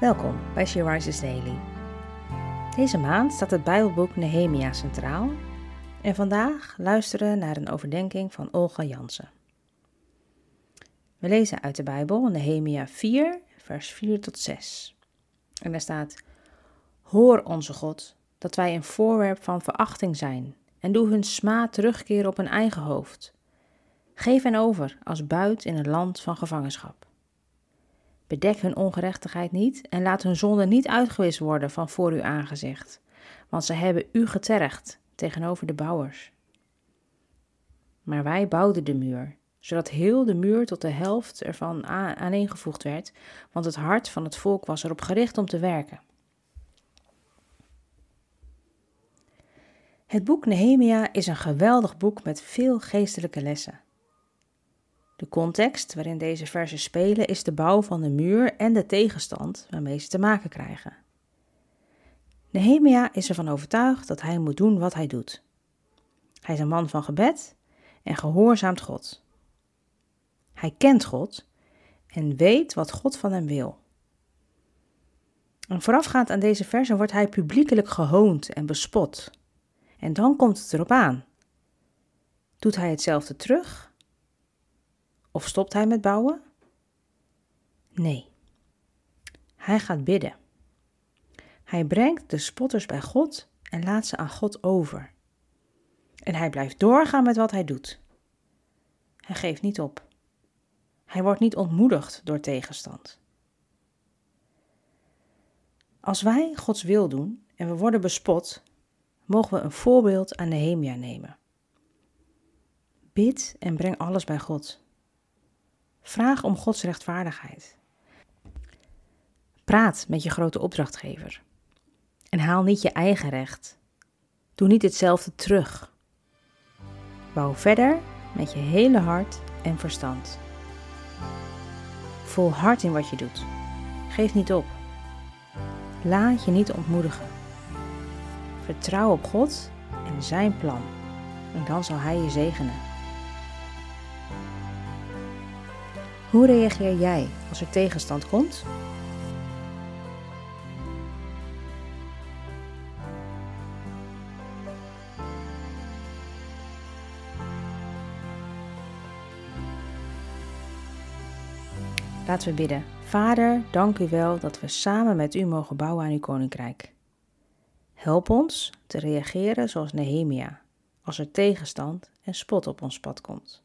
Welkom bij She Rises Daily. Deze maand staat het Bijbelboek Nehemia centraal en vandaag luisteren we naar een overdenking van Olga Jansen. We lezen uit de Bijbel Nehemia 4, vers 4 tot 6. En daar staat: Hoor onze God, dat wij een voorwerp van verachting zijn, en doe hun smaad terugkeren op hun eigen hoofd. Geef hen over als buit in een land van gevangenschap. Bedek hun ongerechtigheid niet en laat hun zonde niet uitgewist worden van voor uw aangezicht, want ze hebben u getergd tegenover de bouwers. Maar wij bouwden de muur, zodat heel de muur tot de helft ervan aaneengevoegd werd, want het hart van het volk was erop gericht om te werken. Het boek Nehemia is een geweldig boek met veel geestelijke lessen. De context waarin deze versen spelen is de bouw van de muur en de tegenstand waarmee ze te maken krijgen. Nehemia is ervan overtuigd dat hij moet doen wat hij doet. Hij is een man van gebed en gehoorzaamt God. Hij kent God en weet wat God van hem wil. En voorafgaand aan deze versen wordt hij publiekelijk gehoond en bespot. En dan komt het erop aan. Doet hij hetzelfde terug of stopt hij met bouwen? Nee. Hij gaat bidden. Hij brengt de spotters bij God en laat ze aan God over. En hij blijft doorgaan met wat hij doet. Hij geeft niet op. Hij wordt niet ontmoedigd door tegenstand. Als wij Gods wil doen en we worden bespot, mogen we een voorbeeld aan Nehemia nemen. Bid en breng alles bij God. Vraag om Gods rechtvaardigheid. Praat met je grote opdrachtgever. En haal niet je eigen recht. Doe niet hetzelfde terug. Bouw verder met je hele hart en verstand. Volhard in wat je doet. Geef niet op. Laat je niet ontmoedigen. Vertrouw op God en zijn plan. En dan zal Hij je zegenen. Hoe reageer jij als er tegenstand komt? Laten we bidden. Vader, dank u wel dat we samen met u mogen bouwen aan uw koninkrijk. Help ons te reageren zoals Nehemia, als er tegenstand en spot op ons pad komt.